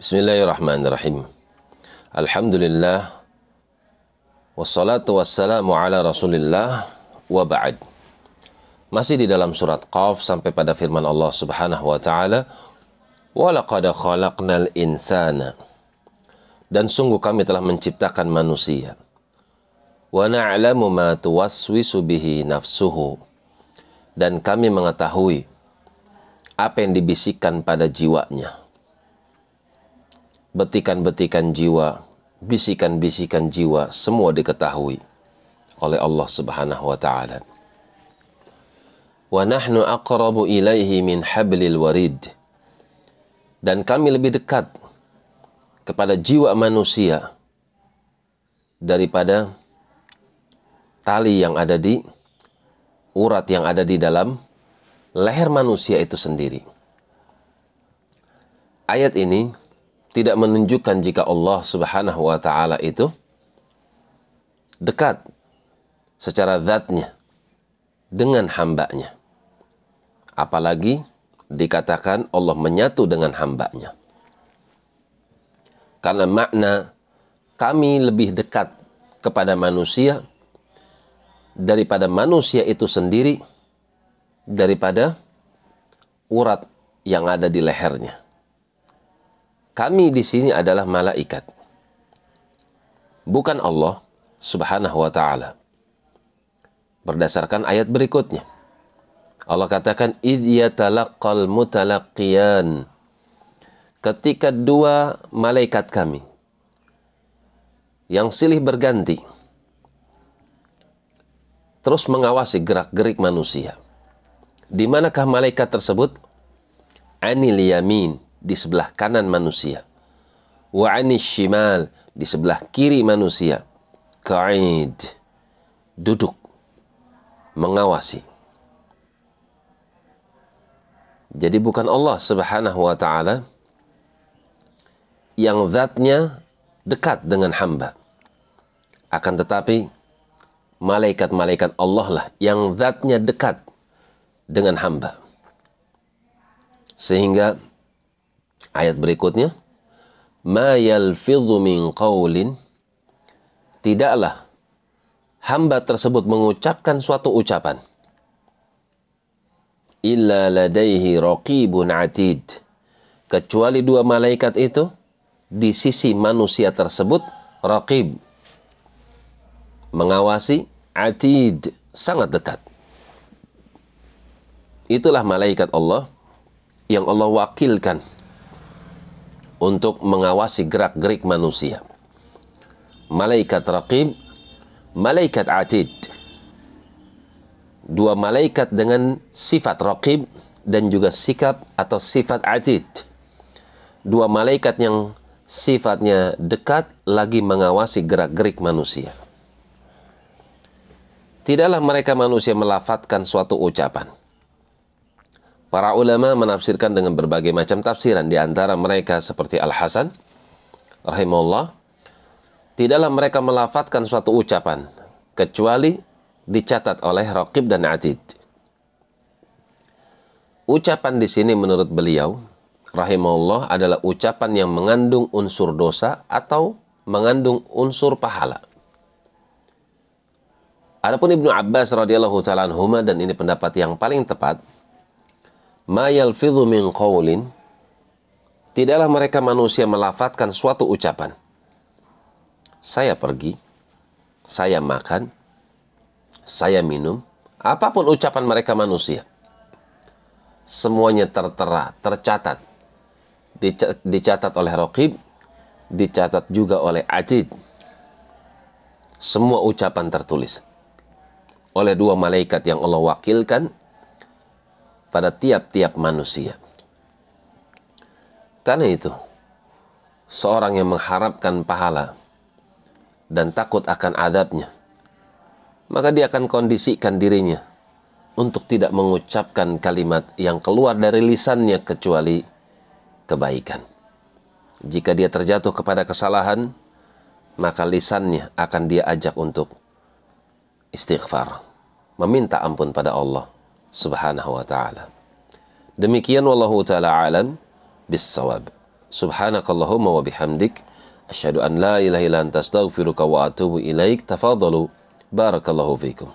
Bismillahirrahmanirrahim. Alhamdulillah. Wassalatu wassalamu ala rasulillah wa ba'd. Masih di dalam surat Qaf sampai pada firman Allah subhanahu wa ta'ala. Walaqad khalaqnal insana. Dan sungguh kami telah menciptakan manusia. Wa na'lamu ma tuwaswisu bihi nafsuhu. Dan kami mengetahui apa yang dibisikkan pada jiwanya Betikan-betikan jiwa, bisikan-bisikan jiwa, semua diketahui oleh Allah Subhanahu wa taala. Wa nahnu aqrabu ilaihi min hablil warid. Dan kami lebih dekat kepada jiwa manusia daripada tali yang ada di urat yang ada di dalam leher manusia itu sendiri. Ayat ini tidak menunjukkan jika Allah Subhanahu wa taala itu dekat secara zatnya dengan hambanya. Apalagi dikatakan Allah menyatu dengan hambanya. Karena makna kami lebih dekat kepada manusia daripada manusia itu sendiri daripada urat yang ada di lehernya. Kami di sini adalah malaikat. Bukan Allah Subhanahu wa taala. Berdasarkan ayat berikutnya. Allah katakan id yatalaqqal mutalaqqiyan. Ketika dua malaikat kami yang silih berganti terus mengawasi gerak-gerik manusia. Di manakah malaikat tersebut? Anil yamin, di sebelah kanan manusia. Wa shimal, di sebelah kiri manusia. Ka'id, duduk, mengawasi. Jadi bukan Allah subhanahu wa ta'ala yang zatnya dekat dengan hamba. Akan tetapi, malaikat-malaikat Allah lah yang zatnya dekat dengan hamba. Sehingga ayat berikutnya, ma yalfidhu min qawlin. Tidaklah hamba tersebut mengucapkan suatu ucapan. Illa ladaihi raqibun atid. Kecuali dua malaikat itu di sisi manusia tersebut raqib. Mengawasi atid sangat dekat. Itulah malaikat Allah yang Allah wakilkan untuk mengawasi gerak-gerik manusia. Malaikat raqib, malaikat atid. Dua malaikat dengan sifat raqib dan juga sikap atau sifat atid. Dua malaikat yang sifatnya dekat lagi mengawasi gerak-gerik manusia. Tidaklah mereka manusia melafatkan suatu ucapan. Para ulama menafsirkan dengan berbagai macam tafsiran di antara mereka seperti Al-Hasan rahimahullah tidaklah mereka melafatkan suatu ucapan kecuali dicatat oleh Raqib dan Atid. Ucapan di sini menurut beliau rahimahullah adalah ucapan yang mengandung unsur dosa atau mengandung unsur pahala. Adapun Ibnu Abbas radhiyallahu taala dan ini pendapat yang paling tepat, ma yalfidhu min qawlin tidaklah mereka manusia melafatkan suatu ucapan. Saya pergi, saya makan, saya minum, apa pun ucapan mereka manusia. Semuanya tertera, tercatat. Dicatat oleh Raqib, dicatat juga oleh Atid. Semua ucapan tertulis oleh dua malaikat yang Allah wakilkan pada tiap-tiap manusia. Karena itu, seorang yang mengharapkan pahala dan takut akan adabnya, maka dia akan kondisikan dirinya untuk tidak mengucapkan kalimat yang keluar dari lisannya kecuali kebaikan. Jika dia terjatuh kepada kesalahan, maka lisannya akan dia ajak untuk istighfar, meminta ampun pada Allah Subhanahu wa taala. Demikian wallahu taala alam bis Subhanakallahumma wa bihamdik. Asyhadu an la ilaha illa anta wa atubu ilaik. Tafadhalu. Barakallahu fiikum.